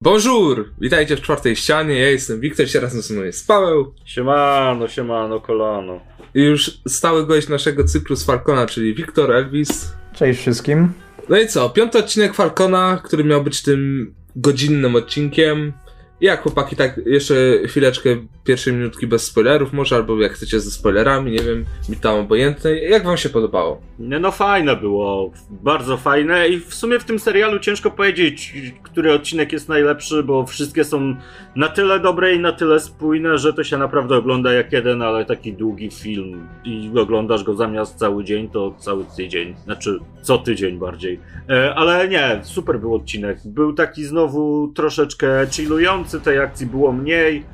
Bonjour! Witajcie w czwartej ścianie, ja jestem Wiktor, się razem ze mną jest Paweł. Siemano, siemano, kolano. I już stały gość naszego cyklu z Falcona, czyli Wiktor Elvis. Cześć wszystkim. No i co, piąty odcinek Falcona, który miał być tym godzinnym odcinkiem. Jak chłopaki, tak jeszcze chwileczkę, pierwsze minutki bez spoilerów może, albo jak chcecie ze spoilerami, nie wiem, mi tam obojętne. Jak wam się podobało? Nie, no fajne było, bardzo fajne i w sumie w tym serialu ciężko powiedzieć, który odcinek jest najlepszy, bo wszystkie są na tyle dobre i na tyle spójne, że to się naprawdę ogląda jak jeden, ale taki długi film i oglądasz go zamiast cały dzień, to cały tydzień, znaczy co tydzień bardziej. E, ale nie, super był odcinek. Był taki znowu troszeczkę chillujący, tej akcji było mniej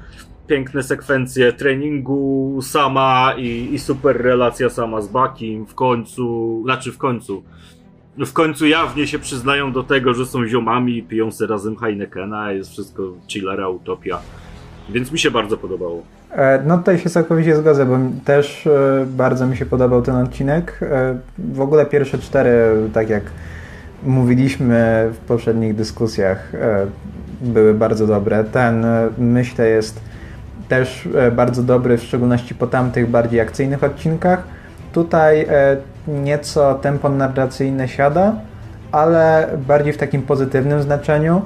piękne sekwencje treningu sama i, i super relacja sama z Bakim w końcu, znaczy w końcu w końcu jawnie się przyznają do tego, że są ziomami, piją sobie razem Heinekena, jest wszystko chillera, utopia. Więc mi się bardzo podobało. E, no tutaj się całkowicie zgodzę, bo też e, bardzo mi się podobał ten odcinek. E, w ogóle pierwsze cztery, tak jak mówiliśmy w poprzednich dyskusjach, były bardzo dobre. Ten, myślę, jest też bardzo dobry, w szczególności po tamtych bardziej akcyjnych odcinkach. Tutaj nieco tempo narracyjne siada, ale bardziej w takim pozytywnym znaczeniu,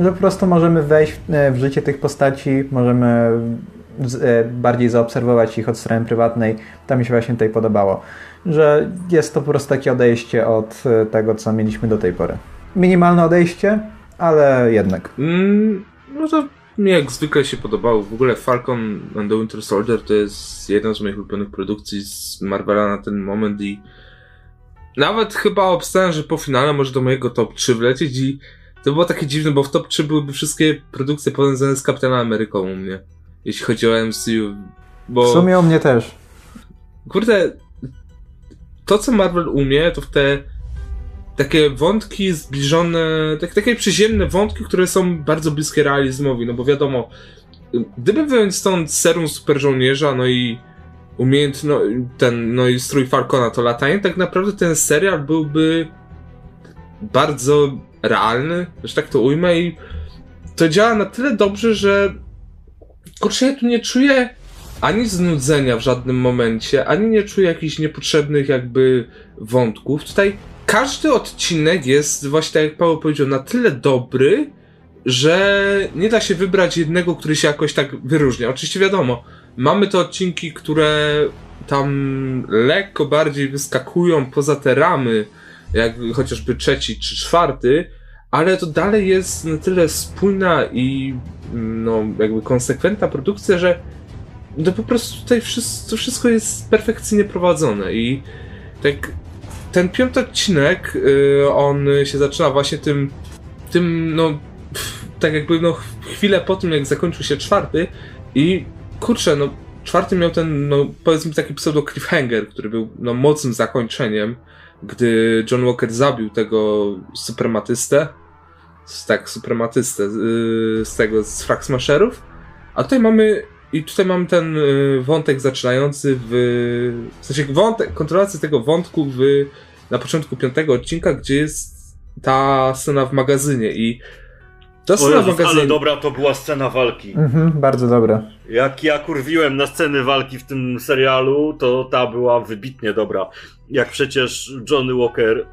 że po prostu możemy wejść w życie tych postaci, możemy bardziej zaobserwować ich od strony prywatnej. To mi się właśnie tutaj podobało, że jest to po prostu takie odejście od tego, co mieliśmy do tej pory. Minimalne odejście, ale jednak. Mm, no to mi jak zwykle się podobało. W ogóle Falcon and the Winter Soldier to jest jedna z moich ulubionych produkcji z Marvela na ten moment i nawet chyba obstałem, że po finale może do mojego top 3 wlecieć i to było takie dziwne, bo w top 3 byłyby wszystkie produkcje powiązane z Kapitanem Ameryką u mnie. Jeśli chodzi o MCU. Bo... W sumie u mnie też. Kurde, to co Marvel umie, to w te takie wątki zbliżone, tak, takie przyziemne wątki, które są bardzo bliskie realizmowi, no bo wiadomo, gdyby wyjąć stąd serum super żołnierza, no i umiejętno, ten, no i strój Falcona to latanie, tak naprawdę ten serial byłby bardzo realny, że tak to ujmę i to działa na tyle dobrze, że kurczę, ja tu nie czuję ani znudzenia w żadnym momencie, ani nie czuję jakichś niepotrzebnych jakby wątków. Tutaj każdy odcinek jest, właśnie tak jak Paweł powiedział, na tyle dobry, że nie da się wybrać jednego, który się jakoś tak wyróżnia. Oczywiście wiadomo, mamy te odcinki, które tam lekko bardziej wyskakują poza te ramy, jak chociażby trzeci czy czwarty, ale to dalej jest na tyle spójna i no, jakby konsekwentna produkcja, że to po prostu tutaj wszystko, to wszystko jest perfekcyjnie prowadzone i tak ten piąty odcinek, yy, on się zaczyna właśnie tym, tym, no, tak jakby, no, chwilę po tym, jak zakończył się czwarty i kurczę, no, czwarty miał ten, no, powiedzmy taki pseudo cliffhanger, który był, no, mocnym zakończeniem, gdy John Walker zabił tego suprematystę, tak, suprematystę yy, z tego, z Frag Smasherów, a tutaj mamy i tutaj mam ten y, wątek zaczynający w. W sensie wątek, kontynuacji tego wątku w, na początku piątego odcinka, gdzie jest ta scena w magazynie i. Ta scena Jezus, w magazynie. Ale dobra to była scena walki. Mhm, bardzo dobra. Jak ja kurwiłem na sceny walki w tym serialu, to ta była wybitnie dobra. Jak przecież Johnny Walker y,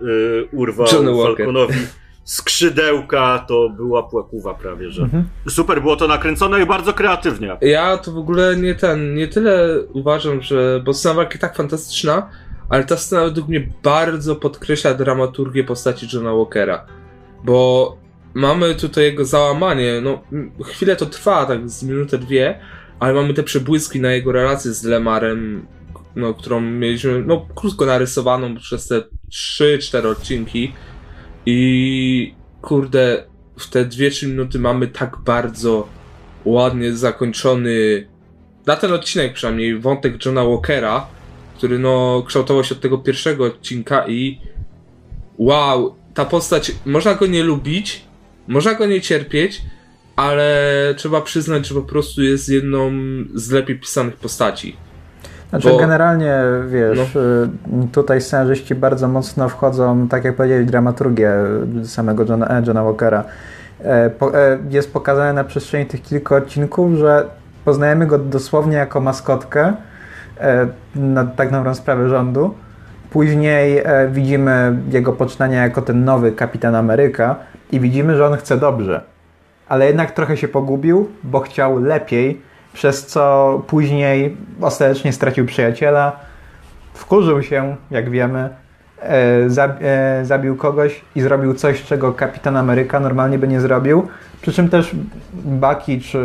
urwał Johnny Falconowi. Walker skrzydełka, to była płakuwa prawie, że. Mhm. Super było to nakręcone i bardzo kreatywnie. Ja to w ogóle nie ten, nie tyle uważam, że, bo scena walki tak fantastyczna, ale ta scena według mnie bardzo podkreśla dramaturgię postaci Johna Walkera, bo mamy tutaj jego załamanie, no chwilę to trwa, tak z minutę, dwie, ale mamy te przebłyski na jego relację z Lemarem, no, którą mieliśmy, no, krótko narysowaną przez te 3-4 odcinki, i kurde, w te 2-3 minuty mamy tak bardzo ładnie zakończony, na ten odcinek przynajmniej, wątek Johna Walkera, który no kształtował się od tego pierwszego odcinka i wow, ta postać, można go nie lubić, można go nie cierpieć, ale trzeba przyznać, że po prostu jest jedną z lepiej pisanych postaci. Znaczy Bo... generalnie, wiesz, no. Y, tutaj scenarzyści bardzo mocno wchodzą, tak jak powiedzieli, dramaturgię samego Johna, e, Johna Walkera. e, e, jest pokazane na przestrzeni tych kilku odcinków, że poznajemy go dosłownie jako maskotkę na tak naprawdę sprawę rządu. Później e, widzimy jego poczynania jako ten nowy kapitan Ameryka i widzimy, że on chce dobrze. Ale jednak trochę się pogubił, bo chciał lepiej, przez co później ostatecznie stracił przyjaciela, wkurzył się, jak wiemy, e, e, zabił kogoś i zrobił coś, czego kapitan Ameryka normalnie by nie zrobił. Przy czym też Bucky czy,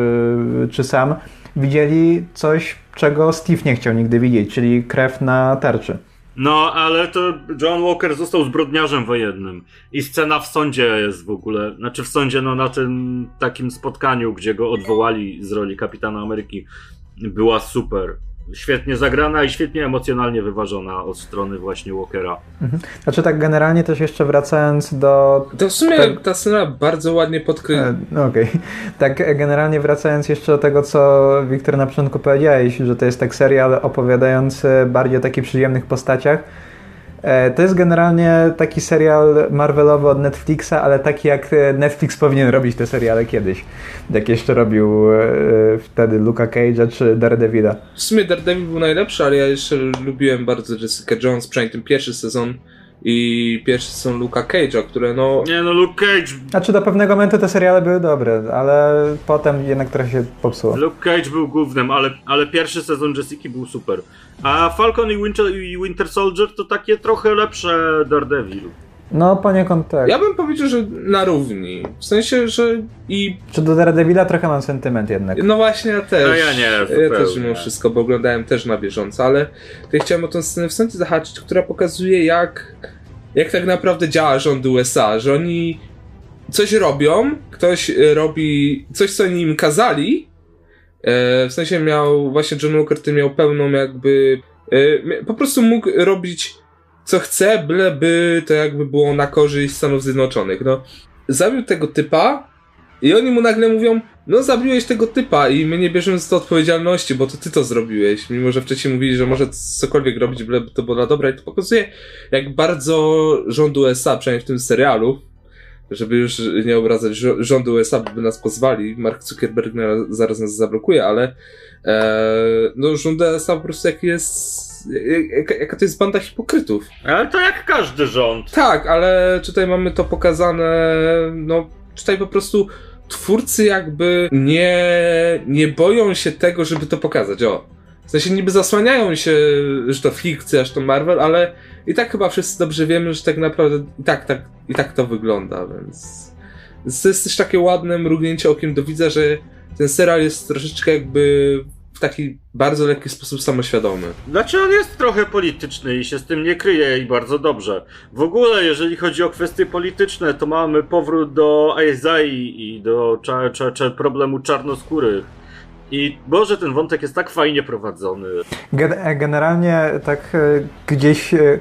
czy Sam widzieli coś, czego Steve nie chciał nigdy widzieć, czyli krew na tarczy. No, ale to John Walker został zbrodniarzem wojennym. I scena w sądzie jest w ogóle, znaczy w sądzie, no na tym takim spotkaniu, gdzie go odwołali z roli kapitana Ameryki, była super. Świetnie zagrana i świetnie emocjonalnie wyważona od strony właśnie Walkera. Mhm. Znaczy tak generalnie też jeszcze wracając do... To w sumie Tak. ta scena bardzo ładnie podkreśla. E, No okej. Tak e, generalnie wracając jeszcze do tego, co Wiktor na początku powiedziałeś, że to jest tak serial opowiadający bardziej o takich przyjemnych postaciach. E, To jest generalnie taki serial Marvelowy od Netflixa, ale taki jak e, Netflix powinien robić te seriale kiedyś. Jak jeszcze robił e, wtedy Luka Cage'a czy Daredevila. W sumie Daredevil był najlepszy, ale ja jeszcze lubiłem bardzo Jessica Jones, przynajmniej ten pierwszy sezon i pierwszy sezon Luka Cage'a, które no... Nie no, Luke Cage. Znaczy do pewnego momentu te seriale były dobre, ale potem jednak trochę się popsuło. Luke Cage był głównym, ale, ale pierwszy sezon Jessica był super. A Falcon i Winter, i Winter Soldier to takie trochę lepsze Daredevil. No poniekąd tak. Ja bym powiedział, że na równi. W sensie, że i... Czy do Daredevila trochę mam sentyment jednak. No właśnie ja też. No ja nie, Ja też mimo wszystko, bo oglądałem też na bieżąco, ale tutaj chciałem o tę scenę w sądzie zahaczyć, która pokazuje jak, jak tak naprawdę działa rząd USA, że oni coś robią, ktoś e, robi coś, co oni im kazali, e, w sensie miał, właśnie John Walker ty miał pełną jakby, e, po prostu mógł robić co chce, byleby to jakby było na korzyść Stanów Zjednoczonych, no. Zabił tego typa i oni mu nagle mówią, no zabiłeś tego typa i my nie bierzemy za to odpowiedzialności, bo to ty to zrobiłeś, mimo że wcześniej mówili, że może cokolwiek robić, byleby to było dla dobra i to pokazuje, jak bardzo rząd USA, przynajmniej w tym serialu, żeby już nie obrażać żo- rządu USA, by nas pozwali, Mark Zuckerberg na, zaraz nas zablokuje, ale e, no rząd USA po prostu jaki jest, jaka, jaka to jest banda hipokrytów. Ale to jak każdy rząd. Tak, ale tutaj mamy to pokazane, no tutaj po prostu twórcy jakby nie, nie boją się tego, żeby to pokazać, o. W sensie niby zasłaniają się, że to fikcja, że to Marvel, ale i tak chyba wszyscy dobrze wiemy, że tak naprawdę i tak, tak, i tak to wygląda, więc... więc to jest też takie ładne mrugnięcie okiem do widza, że ten serial jest troszeczkę jakby taki bardzo lekki sposób samoświadomy. Znaczy on jest trochę polityczny i się z tym nie kryje i bardzo dobrze. W ogóle, jeżeli chodzi o kwestie polityczne, to mamy powrót do Isaiah i do cza, cza, cza, problemu czarnoskórych. I Boże, ten wątek jest tak fajnie prowadzony. Gen- Generalnie tak e, gdzieś. e,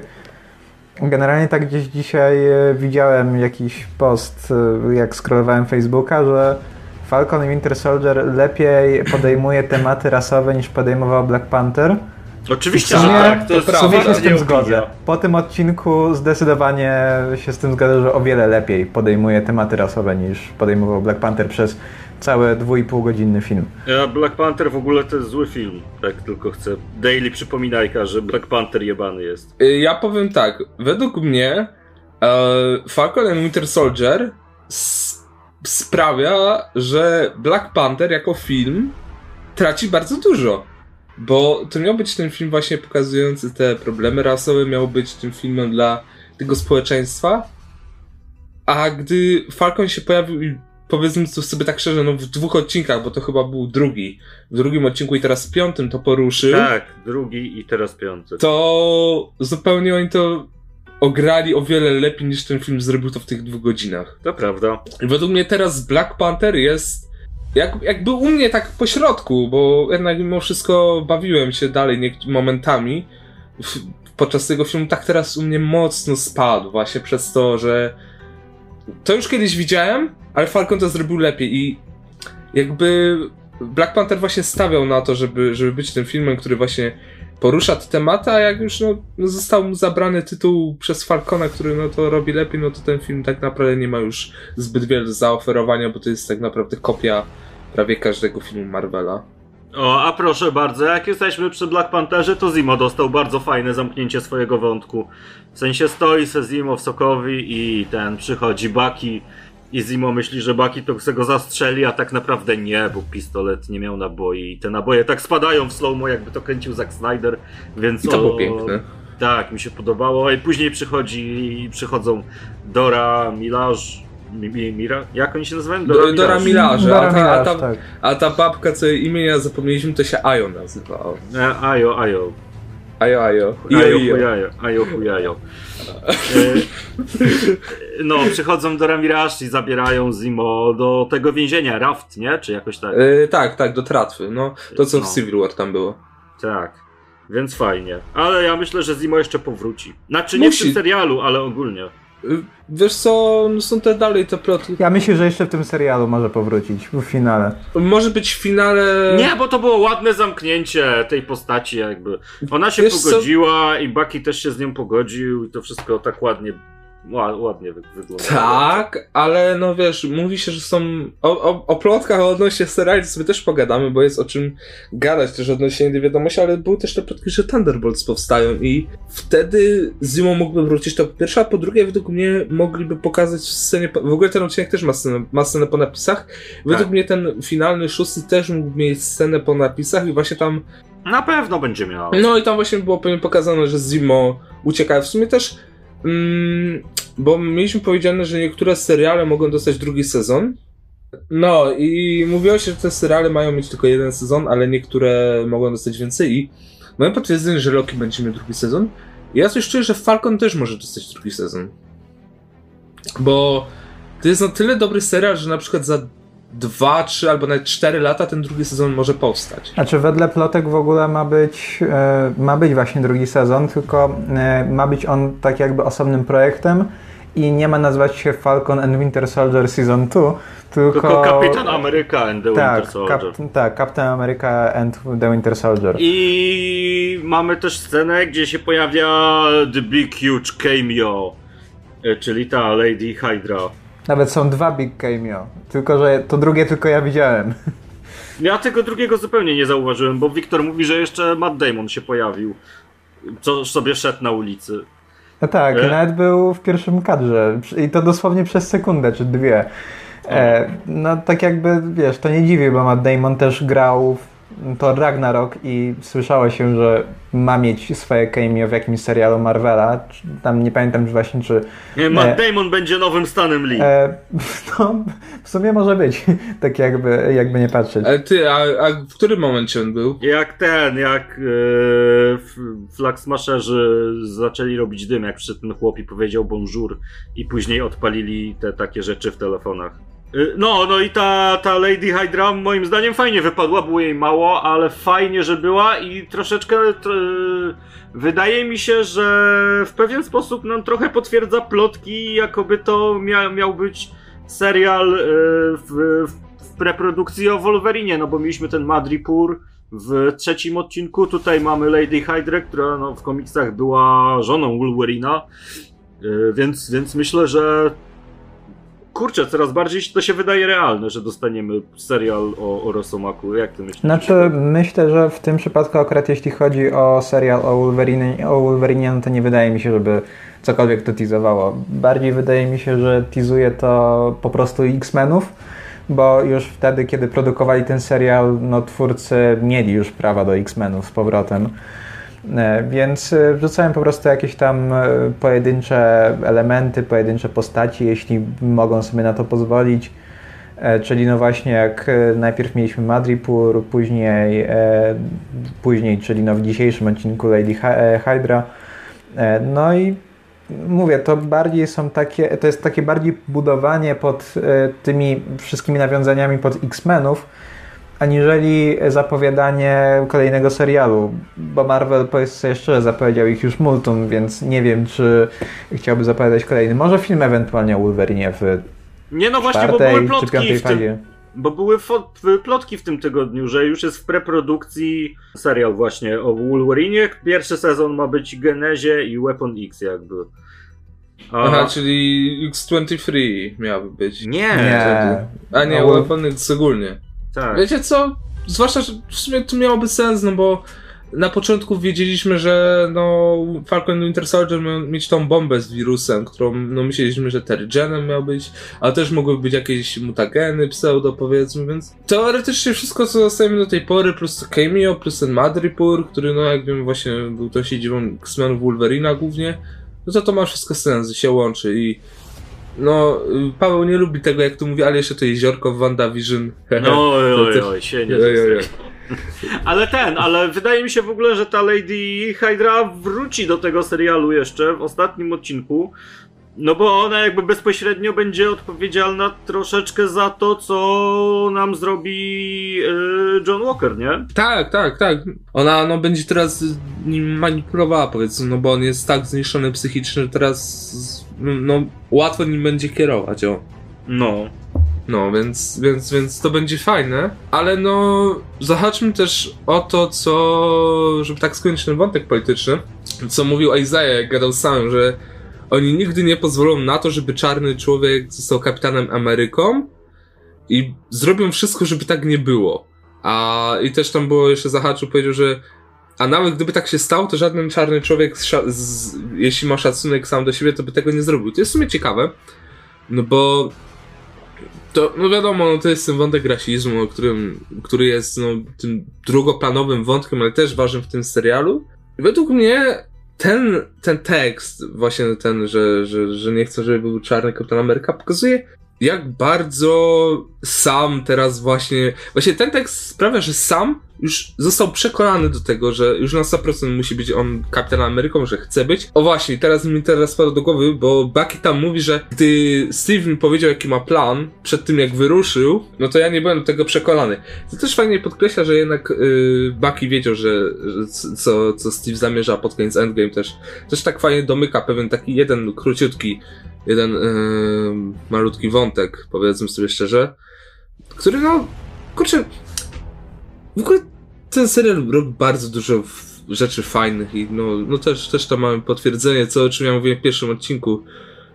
Generalnie tak gdzieś dzisiaj e, widziałem jakiś post, jak scrollowałem Facebooka, że Falcon i Winter Soldier lepiej podejmuje tematy rasowe niż podejmował Black Panther. Oczywiście, W że sumie- tak, to jest sumie się prawda, z tym zgodzę. Po tym odcinku zdecydowanie się z tym zgodzę, że o wiele lepiej podejmuje tematy rasowe niż podejmował Black Panther przez cały dwójpół godzinny film. Ja, Black Panther w ogóle to jest zły film. Tak tylko chcę. Daily przypominajka, że Black Panther jebany jest. Ja powiem tak, według mnie e, Falcon and Winter Soldier sprawia, że Black Panther jako film traci bardzo dużo. Bo to miał być ten film właśnie pokazujący te problemy rasowe, miał być tym filmem dla tego społeczeństwa. A gdy Falcon się pojawił i powiedzmy to sobie tak szczerze, no w dwóch odcinkach, bo to chyba był drugi. W drugim odcinku i teraz w piątym to poruszył Tak, drugi i teraz piąty. to zupełnie oni to ograli o wiele lepiej niż ten film zrobił to w tych dwóch godzinach. To prawda. I według mnie teraz Black Panther jest jak, jakby u mnie tak po środku, bo jednak mimo wszystko bawiłem się dalej momentami w, podczas tego filmu, tak teraz u mnie mocno spadł właśnie przez to, że to już kiedyś widziałem, ale Falcon to zrobił lepiej i jakby Black Panther właśnie stawiał na to, żeby, żeby być tym filmem, który właśnie porusza te tematy, a jak już no, no, został mu zabrany tytuł przez Falcona, który no to robi lepiej, no to ten film tak naprawdę nie ma już zbyt wiele do zaoferowania, bo to jest tak naprawdę kopia prawie każdego filmu Marvela. O, a proszę bardzo, jak jesteśmy przy Black Pantherze, to Zimo dostał bardzo fajne zamknięcie swojego wątku. W sensie stoi se Zimo w Sokowi i ten przychodzi Baki i Zimo myśli, że Baki to chce go zastrzeli, a tak naprawdę nie, bo pistolet nie miał naboi i te naboje tak spadają w slow jakby to kręcił Zack Snyder, więc I to było o, piękne. Tak, mi się podobało. I później przychodzi, przychodzą Dora, Milaż, Mi, Mi, Mira? Jak oni się nazywają? Do, Dora Milaże, Dora a ta, a, ta, tak. a ta babka, co imienia zapomnieliśmy, to się Ajo nazywała. E, Ajo, Ajo. Ajo, Ajo. Ajo, chujajo, ajo, chujajo. E, No, przychodzą do Ramirash i zabierają Zimo do tego więzienia, Raft, nie? Czy jakoś tak? E, tak, tak, do tratwy. No, to co No. w Civil War tam było. Tak. Więc fajnie. Ale ja myślę, że Zimo jeszcze powróci. Znaczy nie w tym serialu, ale ogólnie. E, Wiesz co, no są te dalej te plotki. Ja myślę, że jeszcze w tym serialu może powrócić, w finale. Może być w finale... Nie, bo to było ładne zamknięcie tej postaci jakby. Ona się Wiesz co? pogodziła i Bucky też się z nią pogodził i to wszystko tak ładnie, ła- ładnie wy- wygląda. Tak, ale no wiesz, mówi się, że są. O, o, o plotkach odnośnie seriali sobie też pogadamy, bo jest o czym gadać też odnośnie tej wiadomości, ale były też te plotki, że Thunderbolts powstają i wtedy Zimo mógłby wrócić. To po pierwsze, a po drugie, według mnie mogliby pokazać w scenie. po- W ogóle ten odcinek też ma scenę, ma scenę po napisach. Według Tak. mnie ten finalny szósty też mógł mieć scenę po napisach i właśnie tam Na pewno będzie miał. no i tam właśnie było pewnie pokazane, że Zimo ucieka. W sumie też, mm, bo mieliśmy powiedziane, że niektóre seriale mogą dostać drugi sezon. No i mówiło się, że te seriale mają mieć tylko jeden sezon, ale niektóre mogą dostać więcej i mamy potwierdzenie, że Loki będzie miał drugi sezon. I ja coś czuję, że Falcon też może dostać drugi sezon. Bo to jest na tyle dobry serial, że na przykład za dwa, trzy albo nawet cztery lata ten drugi sezon może powstać. Znaczy wedle plotek w ogóle ma być, e, ma być właśnie drugi sezon, tylko e, ma być on tak jakby osobnym projektem i nie ma nazywać się Falcon and Winter Soldier Season 2, tylko... Tylko Kapitan Ameryka and the tak, Winter Soldier. kap, tak, Captain America and the Winter Soldier. I mamy też scenę, gdzie się pojawia The Big Huge Cameo, e, czyli ta Lady Hydra. Nawet są dwa Big Cameo, tylko że to drugie tylko ja widziałem. Ja tego drugiego zupełnie nie zauważyłem, bo Wiktor mówi, że jeszcze Matt Damon się pojawił, co sobie szedł na ulicy. No tak, E? nawet był w pierwszym kadrze i to dosłownie przez sekundę czy dwie. E, no tak jakby, wiesz, to nie dziwi, bo Matt Damon też grał w Thor Ragnarok i słyszało się, że ma mieć swoje cameo w jakimś serialu Marvela. Tam nie pamiętam czy właśnie czy... Nie, Matt E. Damon będzie nowym Stanem Lee. E, no, w sumie może być, tak jakby, jakby nie patrzeć. Ale ty, a, a w którym momencie on był? Jak ten, jak e, f- flagsmasherzy zaczęli robić dym, jak przyszedł ten chłop i powiedział bonjour i później odpalili te takie rzeczy w telefonach. E, No, no i ta, ta Lady Hydra moim zdaniem fajnie wypadła, było jej mało, ale fajnie, że była i troszeczkę tr wydaje mi się, że w pewien sposób nam trochę potwierdza plotki, jakoby to mia miał być serial e, w, w preprodukcji o Wolverinie, no bo mieliśmy ten Madripur w trzecim odcinku, tutaj mamy Lady Hydra, która no, w komiksach była żoną Wolverina, więc, więc myślę, że kurczę, coraz bardziej to się wydaje realne, że dostaniemy serial o, o Rosomaku. Jak ty myślisz? Znaczy, myślę, że w tym przypadku akurat jeśli chodzi o serial o Wolverine, o Wolverine no to nie wydaje mi się, żeby cokolwiek to teasowało. Bardziej wydaje mi się, że teasuje to po prostu X-Menów, bo już wtedy, kiedy produkowali ten serial, no twórcy mieli już prawa do X-Menów z powrotem. E, Więc e, wrzucałem po prostu jakieś tam e, pojedyncze elementy, pojedyncze postaci, jeśli mogą sobie na to pozwolić. Czyli no właśnie jak najpierw mieliśmy Madripur, później, później czyli no w dzisiejszym odcinku Lady Hy- Hydra. No i mówię, to bardziej są takie, to jest takie bardziej budowanie pod tymi wszystkimi nawiązaniami pod X-Menów, aniżeli zapowiadanie kolejnego serialu, bo Marvel, powiedz sobie szczerze, zapowiedział ich już multum, więc nie wiem, czy chciałby zapowiadać kolejny. Może film ewentualnie o Wolverine w Nie, no właśnie, bo były czy plotki w tym, fazie. Bo były plotki w tym tygodniu, że już jest w preprodukcji serial właśnie o Wolverine. Pierwszy sezon ma być Genezie i Weapon X jakby. A... Aha, czyli X23 miałaby być. Nie. nie. A nie, no, Weapon X ogólnie. Tak. Wiecie co? Zwłaszcza, że w sumie to miałoby sens, no bo na początku wiedzieliśmy, że no Falcon Winter Soldier miał mieć tą bombę z wirusem, którą no myśleliśmy, że Terrigenem miał być, ale też mogły być jakieś mutageny, pseudo powiedzmy, więc teoretycznie wszystko co dostajemy do tej pory, plus to cameo, plus ten Madripoor, który no jak wiem właśnie był tą siedzibą X-Men Wolverina głównie, no to to ma wszystko sens, się łączy i no, Paweł nie lubi tego, jak tu mówi, ale jeszcze to jeziorko w WandaVision. No, oj, oj, oj, się nie oj, oj, oj. Ale ten, ale wydaje mi się w ogóle, że ta Lady Hydra wróci do tego serialu jeszcze w ostatnim odcinku. No bo ona jakby bezpośrednio będzie odpowiedzialna troszeczkę za to, co nam zrobi yy, John Walker, nie? Tak, tak, tak. Ona no, będzie teraz nim manipulowała, powiedzmy, no bo on jest tak zniszczony psychicznie, że teraz no, łatwo nim będzie kierować, o. No. No, więc, więc, więc to będzie fajne, ale no zahaczmy też o to, co, żeby tak skończyć ten wątek polityczny, co mówił Isaiah, jak gadał sam, że oni nigdy nie pozwolą na to, żeby czarny człowiek został kapitanem Ameryką i zrobią wszystko, żeby tak nie było. A i też tam było jeszcze zahaczył, powiedział, że a nawet gdyby tak się stało, to żaden czarny człowiek, z, z, jeśli ma szacunek sam do siebie, to by tego nie zrobił. To jest w sumie ciekawe, no bo to, no wiadomo, no to jest ten wątek rasizmu, o którym, który jest no, tym drugoplanowym wątkiem, ale też ważnym w tym serialu. Według mnie ten, ten tekst, właśnie ten, że, że, że nie chcę, żeby był czarny Kapitan Ameryka, pokazuje, jak bardzo sam teraz właśnie. Właśnie ten tekst sprawia, że sam już został przekonany do tego, że już na 100% musi być on kapitanem Ameryką, że chce być. O właśnie, teraz mi teraz spadło do głowy, bo Bucky tam mówi, że gdy Steve mi powiedział, jaki ma plan przed tym, jak wyruszył, no to ja nie byłem do tego przekonany. To też fajnie podkreśla, że jednak yy, Bucky wiedział, że, że co, co Steve zamierza pod koniec Endgame też. Też tak fajnie domyka pewien taki jeden króciutki jeden yy, malutki wątek, powiedzmy sobie szczerze, który no, kurczę, w ogóle ten serial robi bardzo dużo rzeczy fajnych i no, no też, też tam mamy potwierdzenie, co o czym ja mówiłem w pierwszym odcinku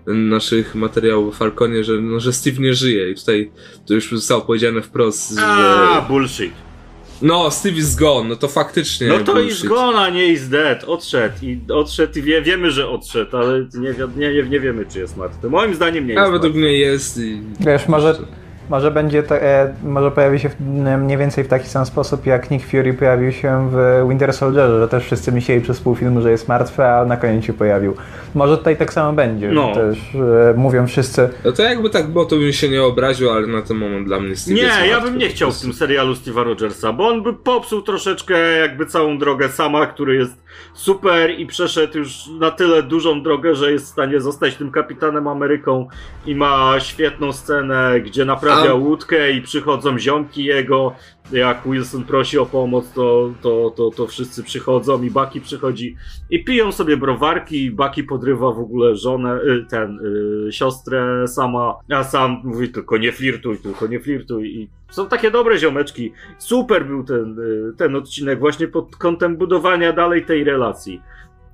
naszych materiałów o Falconie, że, no, że Steve nie żyje i tutaj to już zostało powiedziane wprost, A, że... bullshit. No, Steve is gone, no to faktycznie. No to bullshit. is gone, a nie is dead. Odszedł i odszedł i wie, wiemy, że odszedł, ale nie, nie, nie wiemy, czy jest martwy. Moim zdaniem nie jest. A według mnie jest. I... Wiesz, może może będzie to, e, może pojawi się w, mniej więcej w taki sam sposób, jak Nick Fury pojawił się w Winter Soldierze, że też wszyscy myśleli przez pół filmu, że jest martwy, a na koniec się pojawił. Może tutaj tak samo będzie. No. Też e, mówią wszyscy. No to jakby tak było, to bym się nie obraził, ale na ten moment dla mnie Steve Nie, ja bym nie chciał w tym serialu Steve'a Rogersa, bo on by popsuł troszeczkę jakby całą drogę sama, który jest super i przeszedł już na tyle dużą drogę, że jest w stanie zostać tym kapitanem Ameryką i ma świetną scenę, gdzie naprawia A... łódkę i przychodzą ziomki jego. Jak Wilson prosi o pomoc, to, to, to, to wszyscy przychodzą i Baki przychodzi i piją sobie browarki Baki podrywa w ogóle żonę, y, ten, y, siostrę sama, a sam mówi tylko nie flirtuj, tylko nie flirtuj i są takie dobre ziomeczki. Super był ten, y, ten odcinek właśnie pod kątem budowania dalej tej relacji.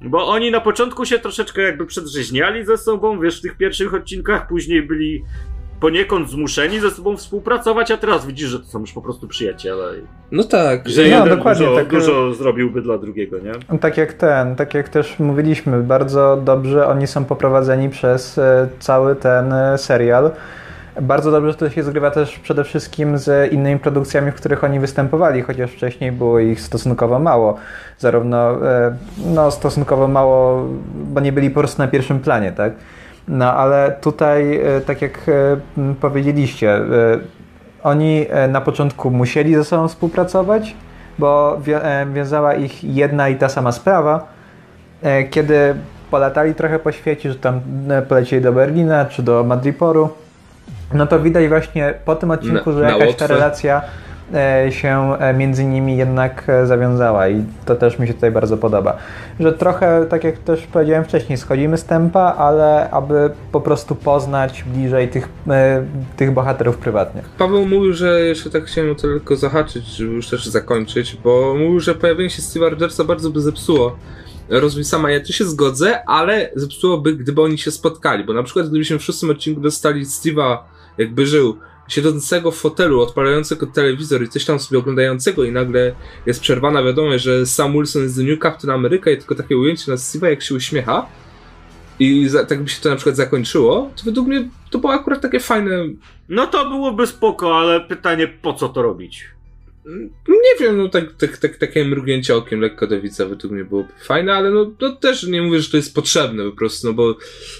Bo oni na początku się troszeczkę jakby przedrzeźniali ze sobą, wiesz, w tych pierwszych odcinkach, później byli poniekąd zmuszeni ze sobą współpracować, a teraz widzisz, że to są już po prostu przyjaciele. No tak. Że no, jeden dokładnie, dużo, tak, dużo zrobiłby dla drugiego, nie? Tak jak ten, tak jak też mówiliśmy, bardzo dobrze oni są poprowadzeni przez e, cały ten e, serial. Bardzo dobrze to się zgrywa też przede wszystkim z innymi produkcjami, w których oni występowali, chociaż wcześniej było ich stosunkowo mało. Zarówno, no stosunkowo mało, bo nie byli po prostu na pierwszym planie, tak? No ale tutaj, e, tak jak e, powiedzieliście, oni na początku musieli ze sobą współpracować, bo wiązała ich jedna i ta sama sprawa. Kiedy polatali trochę po świecie, że tam polecieli do Berlina czy do Madriporu, no to widać właśnie po tym odcinku, że jakaś ta relacja e, się e, między nimi jednak e, zawiązała i to też mi się tutaj bardzo podoba. Że trochę, tak jak też powiedziałem wcześniej, schodzimy z tempa, ale aby po prostu poznać bliżej tych, tych bohaterów prywatnych. Paweł mówił, że jeszcze tak chciałem tylko zahaczyć, żeby już też zakończyć, bo mówił, że pojawienie się Steve'a Rogersa bardzo by zepsuło rozwój sama. Ja tu się zgodzę, ale zepsułoby, gdyby oni się spotkali, bo na przykład gdybyśmy w szóstym odcinku dostali Steve'a, jakby żył, siedzącego w fotelu, odpalającego telewizor i coś tam sobie oglądającego i nagle jest przerwana wiadomość, że Sam Wilson jest the new Captain America i tylko takie ujęcie na Steve'a, jak się uśmiecha i za, tak by się to na przykład zakończyło, to według mnie to było akurat takie fajne... No to byłoby spoko, ale pytanie, po co to robić? Nie wiem, no tak, tak, tak, takie mrugnięcie okiem lekko do widza według mnie byłoby fajne, ale no, no też nie mówię, że to jest potrzebne po prostu, no bo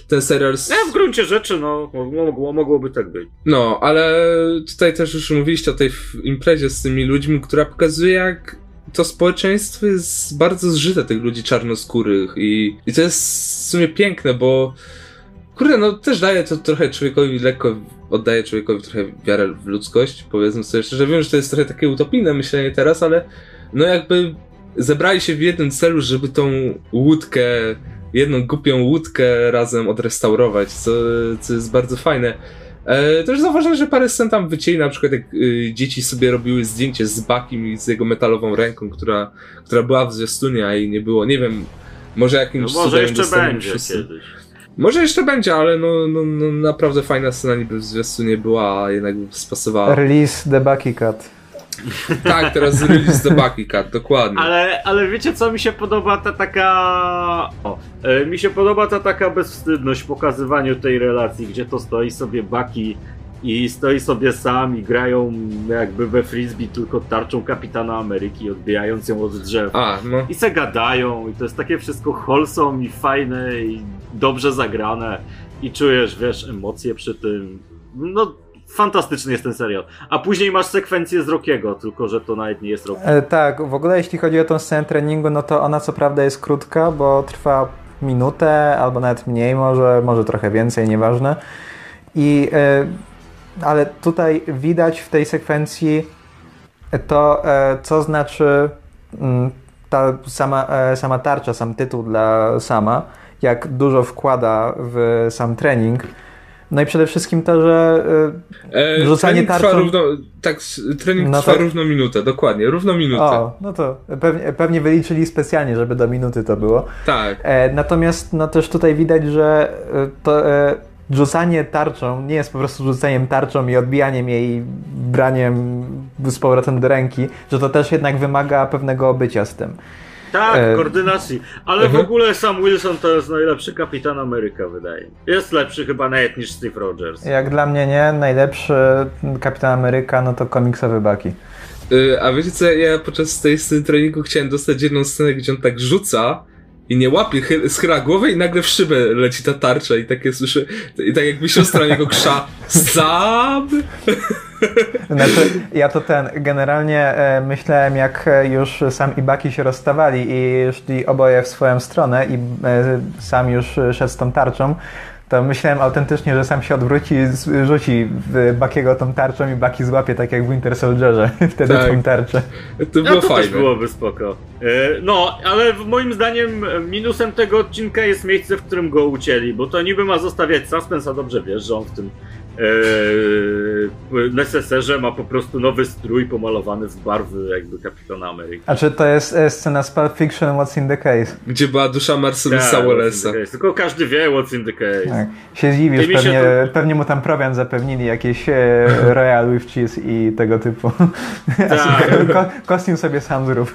ten serial... No w gruncie rzeczy, no, mogło, mogłoby tak być. No, ale tutaj też już mówiliście o tej imprezie z tymi ludźmi, która pokazuje jak to społeczeństwo jest bardzo zżyte tych ludzi czarnoskórych i, i to jest w sumie piękne, bo kurde, no też daje to trochę człowiekowi lekko oddaje człowiekowi trochę wiarę w ludzkość, powiedzmy sobie szczerze. Wiem, że to jest trochę takie utopijne myślenie teraz, ale no jakby zebrali się w jednym celu, żeby tą łódkę, jedną głupią łódkę razem odrestaurować, co, co jest bardzo fajne. E, też zauważyłem, że parę scen tam wycięli, na przykład jak y, dzieci sobie robiły zdjęcie z Bakim i z jego metalową ręką, która, która była w zwiastunie, a jej nie było. Nie wiem, może jakimś no może jeszcze będzie wszyscy. kiedyś. Może jeszcze będzie, ale no, no, no naprawdę fajna scena niby w zwiastunie była, a jednak spasowała. Release the Bucky Cut. tak, teraz release the Bucky Cut, dokładnie. Ale, ale wiecie co mi się podoba ta taka... O, e, mi się podoba ta taka bezwstydność w pokazywaniu tej relacji, gdzie to stoi sobie Bucky i stoi sobie sam i grają jakby we frisbee tylko tarczą kapitana Ameryki, odbijając ją od drzew. A, no. I se gadają i to jest takie wszystko wholesome i fajne i dobrze zagrane i czujesz, wiesz, emocje przy tym. No, fantastyczny jest ten serial. A później masz sekwencję z Rockiego, tylko że to nawet nie jest Rocky. E, tak, w ogóle jeśli chodzi o tą scenę treningu, no to ona co prawda jest krótka, bo trwa minutę albo nawet mniej może, może trochę więcej, nieważne. I e, ale tutaj widać w tej sekwencji to, e, co znaczy mm, ta sama, e, sama tarcza, sam tytuł dla sama, jak dużo wkłada w sam trening. No i przede wszystkim to, że e, rzucanie tarczą... Równo, tak, trening no trwa to... równo minutę, dokładnie, równo minutę. O, no to pewnie, pewnie wyliczyli specjalnie, żeby do minuty to było. Tak. E, natomiast no też tutaj widać, że to... E, rzucanie tarczą nie jest po prostu rzuceniem tarczą i odbijaniem jej, braniem z powrotem do ręki, że to też jednak wymaga pewnego obycia z tym. Tak, e... koordynacji. Ale w mhm. ogóle Sam Wilson to jest najlepszy kapitan Ameryka, wydaje mi Jest lepszy chyba nawet niż Steve Rogers. Jak dla mnie nie, najlepszy kapitan Ameryka no to komiksowy Bucky. Yy, a wiecie co, ja podczas tej sceny treningu chciałem dostać jedną scenę, gdzie on tak rzuca i nie łapie, schyla głowę i nagle w szybę leci ta tarcza i takie słyszę, i tak jakby siostra niego krza Zab! Znaczy, ja to ten, generalnie e, myślałem jak już Sam i Baki się rozstawali i szli oboje w swoją stronę i e, Sam już szedł z tą tarczą, to myślałem autentycznie, że sam się odwróci i rzuci w Bakiego tą tarczą i Baki złapie tak jak w Winter Soldierze wtedy tak. tą tarczę. To było no, to fajne. też byłoby spoko. E, no, ale moim zdaniem minusem tego odcinka jest miejsce, w którym go ucięli, bo to niby ma zostawiać suspens, a dobrze wiesz, że on w tym Neseserze ma po prostu nowy strój pomalowany w barwy jakby Kapitana Ameryki. A czy to jest e, scena z Pulp Fiction What's in the Case? Gdzie była dusza Marcelisa tak, Wallace'a. Tylko każdy wie What's in the Case. Tak. Się zdziwisz, pewnie, to... pewnie mu tam prowiant zapewnili jakieś e, Royal with Cheese i tego typu. Tak. kostium sobie sam zrób.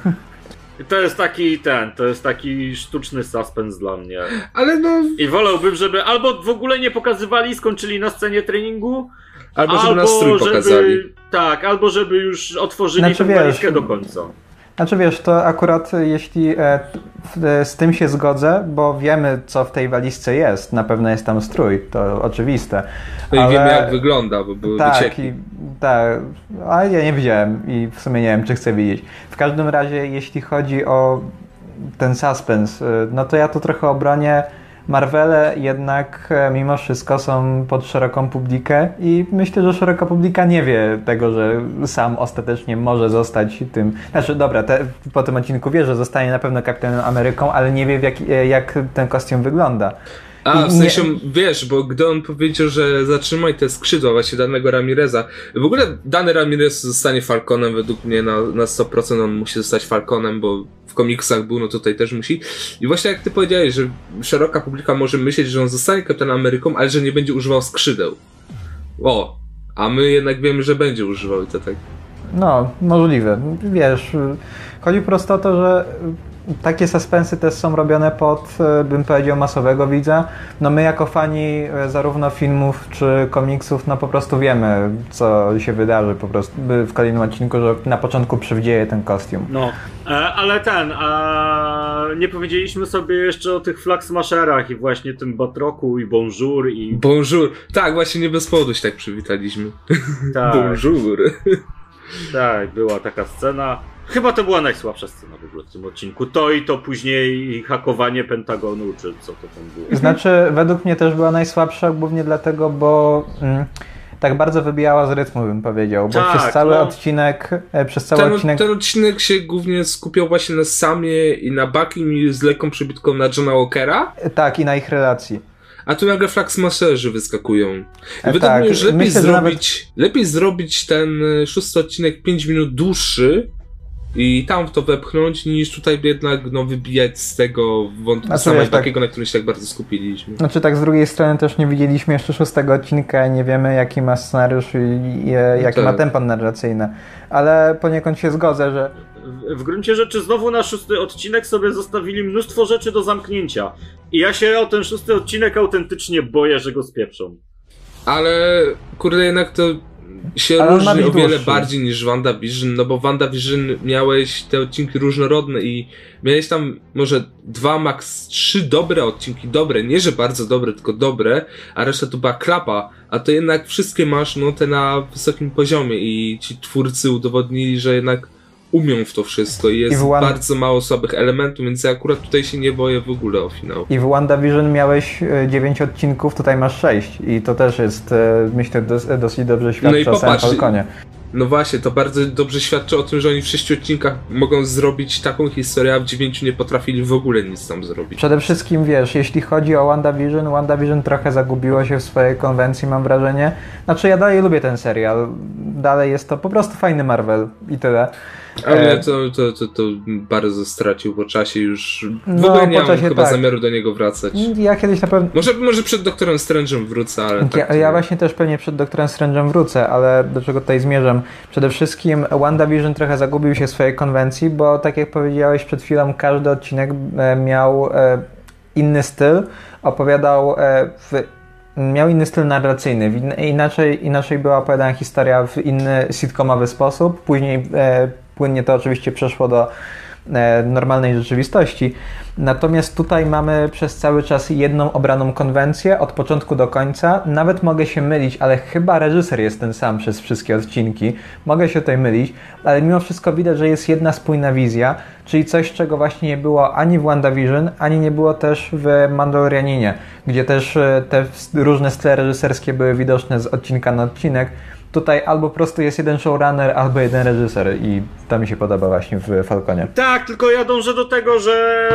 To jest taki ten, to jest taki sztuczny suspens dla mnie. Ale no. I wolałbym, żeby albo w ogóle nie pokazywali, skończyli na scenie treningu, albo żeby albo nas strój żeby, pokazali. Tak, albo żeby już otworzyli znaczy, tę do końca. Znaczy wiesz, to akurat jeśli e, e, z tym się zgodzę, bo wiemy co w tej walizce jest, na pewno jest tam strój, to oczywiste. No ale... i wiemy jak wygląda, bo były tak, wycieki. I, tak, ale ja nie widziałem i w sumie nie wiem czy chcę widzieć. W każdym razie jeśli chodzi o ten suspens, e, no to ja to trochę obronię Marvele jednak e, mimo wszystko są pod szeroką publikę i myślę, że szeroka publika nie wie tego, że sam ostatecznie może zostać tym. Znaczy, dobra, te, po tym odcinku wie, że zostanie na pewno Kapitanem Ameryką, ale nie wie, jak, e, jak ten kostium wygląda. A, w sensie, nie... wiesz, bo gdy on powiedział, że zatrzymaj te skrzydła właśnie danego Ramireza, w ogóle dany Ramirez zostanie Falconem według mnie na, na 100% on musi zostać Falconem, bo komiksach był, no tutaj też musi. I właśnie jak ty powiedziałeś, że szeroka publika może myśleć, że on zostanie Kapitanem Ameryką, ale że nie będzie używał skrzydeł. O, a my jednak wiemy, że będzie używał i to tak. No, możliwe. Wiesz, chodzi prosto o to, że takie suspensy też są robione pod, e, bym powiedział, masowego widza. No my jako fani e, zarówno filmów czy komiksów, no po prostu wiemy, co się wydarzy po prostu w kolejnym odcinku, że na początku przywdzieje ten kostium. No, e, ale ten, a nie powiedzieliśmy sobie jeszcze o tych flag smasherach i właśnie tym Batroku i Bonjour i... Bonjour, tak, właśnie nie bez powodu się tak przywitaliśmy. Tak. Bonjour. Tak, była taka scena. Chyba to była najsłabsza scena w ogóle w tym odcinku. To i to później hakowanie Pentagonu, czy co to tam było. Znaczy, według mnie też była najsłabsza, głównie dlatego, bo mm, tak bardzo wybijała z rytmu, bym powiedział. Bo tak, przez cały no. odcinek. E, przez cały ten, odcinek. Ten odcinek się głównie skupiał właśnie na Samie i na Buckim z lekką przybitką na Johna Walkera. Tak, i na ich relacji. A tu nagle Flaxmasherzy wyskakują. I e, wydaje tak. mi się, że lepiej Myślę, zrobić, że nawet... lepiej zrobić ten e, szósty odcinek 5 minut dłuższy, i tam w to wepchnąć, niż tutaj jednak no, wybijać z tego wątku znaczy, samego tak, takiego, na którym się tak bardzo skupiliśmy. Znaczy tak, z drugiej strony też nie widzieliśmy jeszcze szóstego odcinka, nie wiemy jaki ma scenariusz i, i jaki tak. ma tempo narracyjne, ale poniekąd się zgodzę, że w gruncie rzeczy znowu na szósty odcinek sobie zostawili mnóstwo rzeczy do zamknięcia. I ja się o ten szósty odcinek autentycznie boję, że go spieprzą. Ale kurde, jednak to się Ale różni o wiele bardziej niż WandaVision, no bo WandaVision miałeś te odcinki różnorodne i miałeś tam może dwa, max trzy dobre odcinki, dobre, nie że bardzo dobre, tylko dobre, a reszta to była klapa, a to jednak wszystkie masz, no te na wysokim poziomie i ci twórcy udowodnili, że jednak umią w to wszystko i jest I One... bardzo mało słabych elementów, więc ja akurat tutaj się nie boję w ogóle o finał. I w WandaVision miałeś 9 e, odcinków, tutaj masz 6 i to też jest, e, myślę, dosyć dobrze świadczy no o popatrz, Falconie. No właśnie, to bardzo dobrze świadczy o tym, że oni w sześciu odcinkach mogą zrobić taką historię, a w dziewięciu nie potrafili w ogóle nic tam zrobić. Przede wszystkim wiesz, jeśli chodzi o WandaVision, WandaVision trochę zagubiło się w swojej konwencji, mam wrażenie. Znaczy ja dalej lubię ten serial, dalej jest to po prostu fajny Marvel i tyle. Ale e... to, to, to, to bardzo stracił po czasie już. W no, ogóle nie mam chyba tak. zamiaru do niego wracać. Ja kiedyś na pewno. Może, może przed doktorem Strange'em wrócę, ale. Ja, tak ja właśnie też pewnie przed doktorem Strange'em wrócę, ale do czego tutaj zmierzam? Przede wszystkim WandaVision trochę zagubił się w swojej konwencji, bo tak jak powiedziałeś przed chwilą, każdy odcinek e, miał e, inny styl, opowiadał w miał inny styl narracyjny. Inaczej, inaczej była opowiadana historia w inny sitcomowy sposób. Później Płynnie to oczywiście przeszło do e, normalnej rzeczywistości. Natomiast tutaj mamy przez cały czas jedną obraną konwencję od początku do końca. Nawet mogę się mylić, ale chyba reżyser jest ten sam przez wszystkie odcinki. Mogę się tutaj mylić, ale mimo wszystko widać, że jest jedna spójna wizja, czyli coś, czego właśnie nie było ani w WandaVision, ani nie było też w Mandalorianinie, gdzie też e, te różne style reżyserskie były widoczne z odcinka na odcinek. Tutaj albo po prostu jest jeden showrunner, albo jeden reżyser i to mi się podoba właśnie w Falconie. Tak, tylko ja dążę do tego, że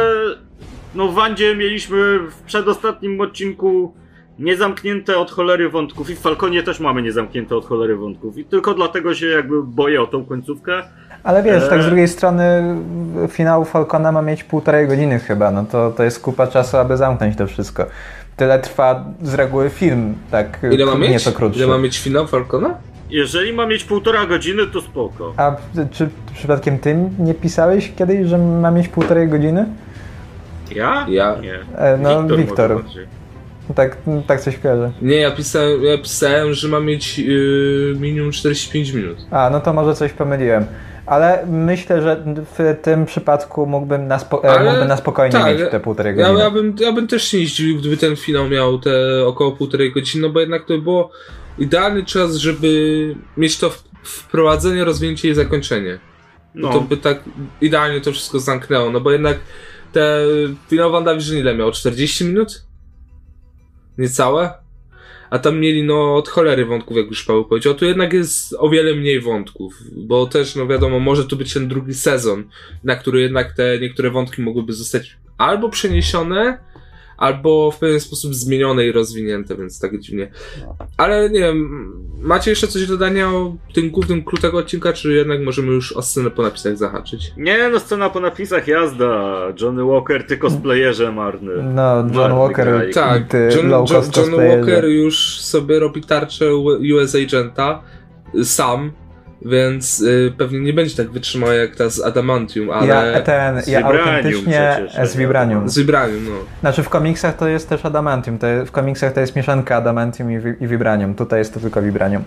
no w Wandzie mieliśmy w przedostatnim odcinku niezamknięte od cholery wątków i w Falconie też mamy niezamknięte od cholery wątków i tylko dlatego się jakby boję o tą końcówkę. Ale wiesz, e... tak z drugiej strony finał Falcona ma mieć półtorej godziny chyba, no to, to jest kupa czasu, aby zamknąć to wszystko. Tyle trwa z reguły film, tak Ile ma mieć? krótszy. Ile ma mieć finał Falcona? Jeżeli ma mieć półtora godziny, to spoko. A czy przypadkiem ty nie pisałeś kiedyś, że ma mieć półtorej godziny? Ja? Ja. Nie. E, no, Wiktor. Wiktor. Tak, tak coś kojarzę. Nie, ja pisałem, ja pisałem że ma mieć yy, minimum 45 minut. A, no to może coś pomyliłem. Ale myślę, że w tym przypadku mógłbym na, spo, e, mógłbym na spokojnie tak, mieć te półtorej godziny. Ja, ja, bym, ja bym też się nie zdziwił, gdyby ten finał miał te około półtorej godziny, no bo jednak to by było idealny czas, żeby mieć to wprowadzenie, rozwinięcie i zakończenie. No. To by tak idealnie to wszystko zamknęło, no bo jednak te finał WandaVision ile miał? 40 minut? niecałe. A tam mieli no od cholery wątków, jak już Paweł powiedział. Tu jednak jest o wiele mniej wątków, bo też, no wiadomo, może tu być ten drugi sezon, na który jednak te niektóre wątki mogłyby zostać albo przeniesione, albo w pewien sposób zmienione i rozwinięte, więc tak dziwnie. Ale nie wiem, macie jeszcze coś do dodania o tym głównym klucz tego odcinka, czy jednak możemy już o scenę po napisach zahaczyć? Nie, no scena po napisach jazda. Johnny Walker, ty cosplayerze marny. No, John Marny Walker, graj. Tak, ty John, low John, cost John. Walker już sobie robi tarczę US Agenta sam, więc y, pewnie nie będzie tak wytrzymała jak ta z Adamantium, ale Ja, ten, Z ja Vibranium autentycznie przecież, z Vibranium. z Vibranium, no. Znaczy w komiksach to jest też Adamantium. To w komiksach to jest mieszanka Adamantium i, i Vibranium. Tutaj jest to tylko Vibranium.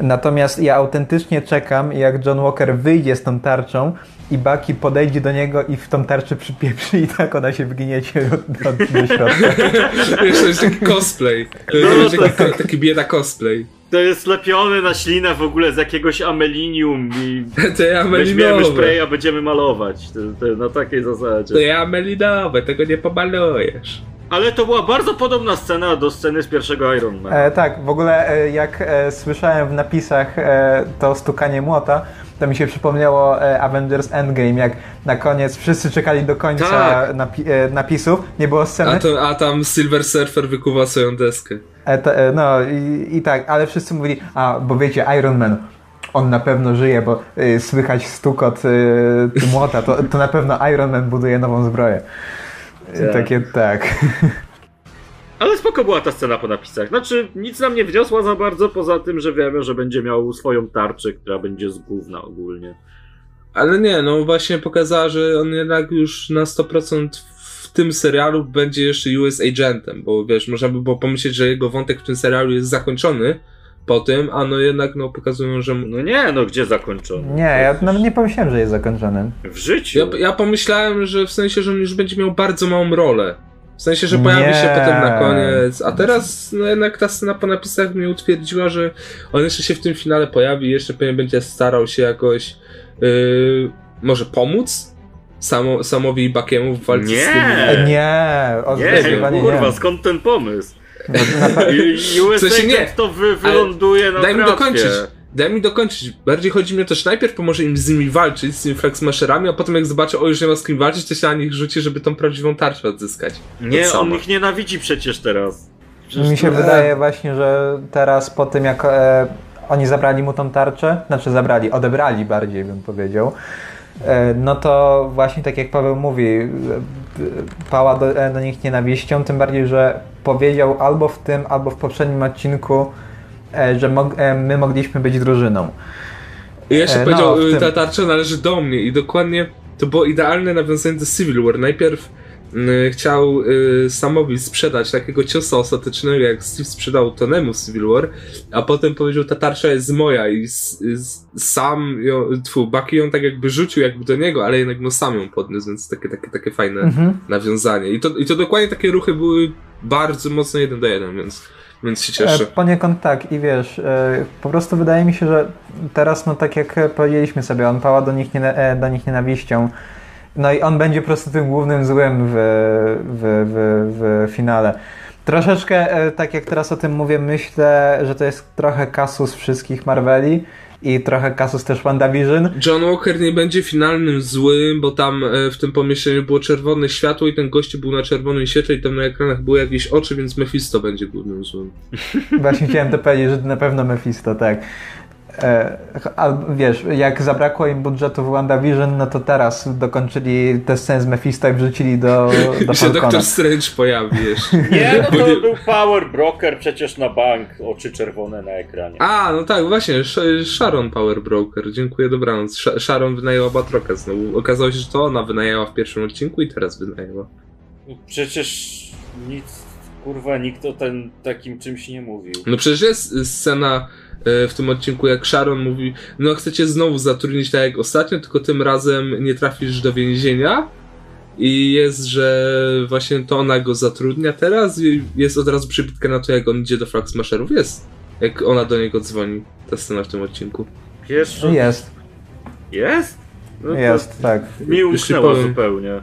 Natomiast ja autentycznie czekam, jak John Walker wyjdzie z tą tarczą i Bucky podejdzie do niego i w tą tarczę przypieprzy i tak ona się wgniecie od, od, do środka. Wiesz, to jest taki cosplay. To No, jest to- taki, taki bieda cosplay. To jest lepiony na ślinę w ogóle z jakiegoś amelinium i To ja weźmiemy spray, a będziemy malować. To, to na takiej zasadzie. To ja melinowe, tego nie pomalujesz. Ale to była bardzo podobna scena do sceny z pierwszego Iron Man. E, tak, w ogóle e, jak e, słyszałem w napisach e, to stukanie młota, to mi się przypomniało e, Avengers Endgame, jak na koniec wszyscy czekali do końca Tak. napi- e, napisów, nie było sceny. A, to, a tam Silver Surfer wykuwa swoją deskę. E, e, no i, i tak, ale wszyscy mówili, a bo wiecie, Iron Man, on na pewno żyje, bo y, słychać stukot y, młota, to, to na pewno Iron Man buduje nową zbroję. Tak. Takie tak. Ale spoko była ta scena po napisach. Znaczy, nic nam nie wniosła za bardzo, poza tym, że wiemy, że będzie miał swoją tarczę, która będzie z gówna ogólnie. Ale nie, no właśnie pokazała, że on jednak już na 100% w tym serialu będzie jeszcze US Agentem, bo wiesz, można by było pomyśleć, że jego wątek w tym serialu jest zakończony po tym, a no jednak no pokazują, że... No nie, no gdzie zakończony? Nie, ja nawet nie pomyślałem, że jest zakończony. W życiu. Ja, ja pomyślałem, że w sensie, że on już będzie miał bardzo małą rolę. W sensie, że pojawi Nie. się potem na koniec, a teraz no jednak ta scena po napisach mnie utwierdziła, że on jeszcze się w tym finale pojawi, jeszcze pewnie będzie starał się jakoś yy, może pomóc samo, Samowi i Bakiemu w walce Nie. z tymi... E, nie, o, Nie, zdecydowanie kurwa, nie. skąd ten pomysł? Pe- I- USA W sensie nie, to wy, wyląduje na Daj mi dokończyć. Daj mi dokończyć. Bardziej chodzi mi o to, że najpierw pomoże im z nimi walczyć, z tymi Fragsmasherami, a potem jak zobaczy, o już nie ma z kim walczyć, to się na nich rzuci, żeby tą prawdziwą tarczę odzyskać. Nie, on ich nienawidzi przecież teraz. Przecież Mi się to- wydaje właśnie, że teraz po tym jak e, oni zabrali mu tą tarczę, znaczy zabrali, odebrali bardziej bym powiedział, e, no to właśnie tak jak Paweł mówi, e, e, pała do, e, do nich nienawiścią, tym bardziej, że powiedział albo w tym, albo w poprzednim odcinku, że mog, e, my mogliśmy być drużyną. I jeszcze E, powiedział, no, w y, tym- ta tarcza należy do mnie i dokładnie to było idealne nawiązanie do Civil War. Najpierw y, chciał y, Samowi sprzedać takiego ciosa ostatecznego, jak Steve sprzedał Tonemu Civil War, a potem powiedział, ta tarcza jest moja i s, s, sam ją, tfu, Bucky ją tak jakby rzucił jakby do niego, ale jednak no sam ją podniósł, więc takie, takie, takie fajne Mhm. nawiązanie. I to, I to dokładnie takie ruchy były bardzo mocno jeden do jeden, więc, więc się cieszę. E, Poniekąd tak i wiesz, e, po prostu wydaje mi się, że teraz, no tak jak powiedzieliśmy sobie, on pała do nich, nie, e, do nich nienawiścią. No i on będzie po prostu tym głównym złym w, w, w, w finale. Troszeczkę, tak jak teraz o tym mówię, myślę, że to jest trochę kasus wszystkich Marveli i trochę kasus też WandaVision. John Walker nie będzie finalnym złym, bo tam e, w tym pomieszczeniu było czerwone światło i ten gościu był na czerwonym świetle i tam na ekranach były jakieś oczy, więc Mephisto będzie głównym złym. Właśnie chciałem to powiedzieć, że na pewno Mephisto, tak. E, a wiesz, jak zabrakło im budżetu w WandaVision, no to teraz dokończyli tę scenę z Mephisto i wrzucili do, do I się. Doctor Strange pojawi jeszcze. Nie, no to nie- był Power Broker przecież na bank, oczy czerwone na ekranie. A, no tak, właśnie, Sh- Sharon Power Broker, dziękuję, dobranoc. Sh- Sharon wynajęła Batroka znowu. Okazało się, że to ona wynajęła w pierwszym odcinku i teraz wynajęła. Przecież nic, kurwa, nikt o ten takim czymś nie mówił. No przecież jest scena e, w tym odcinku, jak Sharon mówi, no chcecie znowu zatrudnić tak jak ostatnio, tylko tym razem nie trafisz do więzienia. I jest, że właśnie to ona go zatrudnia teraz i jest od razu przybitka na to, jak on idzie do Flag Smasherów. Jest. Jak ona do niego dzwoni. Ta scena w tym odcinku. Pierwszy... Jest, Jest? No jest, tak. Mi umknęło zupełnie.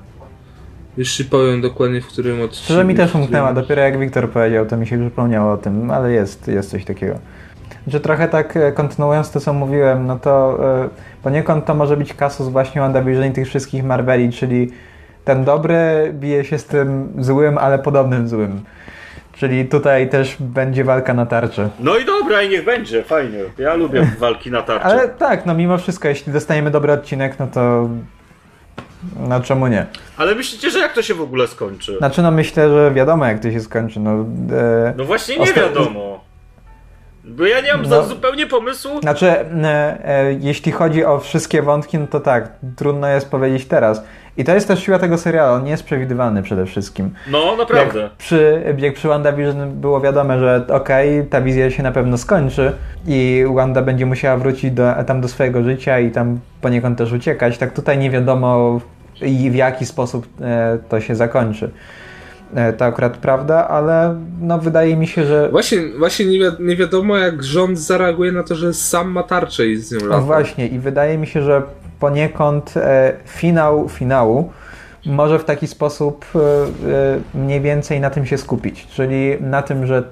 Już ci powiem dokładnie w którym odcinku. Szczerze mi też umknęła, dopiero jak Wiktor powiedział, to mi się przypomniało o tym, ale jest, jest coś takiego. Że trochę tak e, kontynuując to, co mówiłem, no to e, poniekąd to może być kasus właśnie WandaVision i tych wszystkich Marveli, czyli ten dobry bije się z tym złym, ale podobnym złym. Czyli tutaj też będzie walka na tarczy. No i dobra, i niech będzie, fajnie. Ja lubię walki na tarczy. Ale tak, no mimo wszystko, jeśli dostaniemy dobry odcinek, no to no czemu nie? Ale myślicie, że jak to się w ogóle skończy? Znaczy no myślę, że wiadomo jak to się skończy, no... E, No właśnie nie wiadomo. Bo ja nie mam No. za zupełnie pomysłu. Znaczy, e, e, jeśli chodzi o wszystkie wątki, no to tak, trudno jest powiedzieć teraz. I to jest też siła tego serialu, on nie jest przewidywalny przede wszystkim. No, naprawdę. Jak przy, jak przy WandaVision było wiadomo, że okej, ta wizja się na pewno skończy i Wanda będzie musiała wrócić do, tam do swojego życia i tam poniekąd też uciekać, tak tutaj nie wiadomo i w jaki sposób e, to się zakończy. E, to akurat prawda, ale no wydaje mi się, że Właśnie, właśnie nie, wi- nie wiadomo, jak rząd zareaguje na to, że sam ma tarczę i z nią No lata. właśnie i wydaje mi się, że poniekąd e, finał finału może w taki sposób e, e, mniej więcej na tym się skupić, czyli na tym, że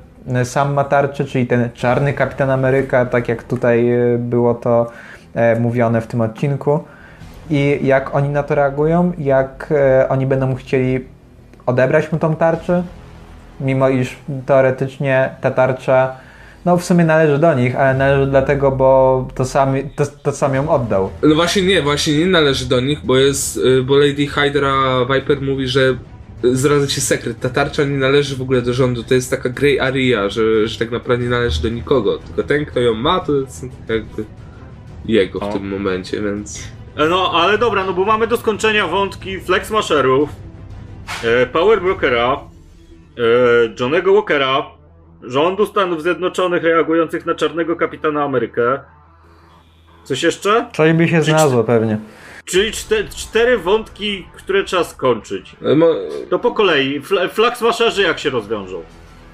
sam ma tarczę, czyli ten czarny Kapitan Ameryka, tak jak tutaj było to e, mówione w tym odcinku i jak oni na to reagują, jak e, oni będą chcieli odebrać mu tą tarczę, mimo iż teoretycznie ta tarcza no w sumie należy do nich, ale należy dlatego, bo to sam, to, to sam ją oddał. No właśnie nie, właśnie nie należy do nich, bo jest, y, bo Lady Hydra Viper mówi, że zdradza ci sekret, ta tarcza nie należy w ogóle do rządu, to jest taka grey area, że, że tak naprawdę nie należy do nikogo, tylko ten, kto ją ma, to jest jakby jego w O. tym momencie, więc... E, No, ale dobra, no bo mamy do skończenia wątki Flexmasherów, e, Power Brokera, e, Johnego Walkera, rządu Stanów Zjednoczonych reagujących na czarnego kapitana Amerykę. Coś jeszcze? Coś by się znalazło pewnie. Czyli czte, cztery wątki, które trzeba skończyć. Mo, To po kolei. Fl- Flexmasherzy jak się rozwiążą?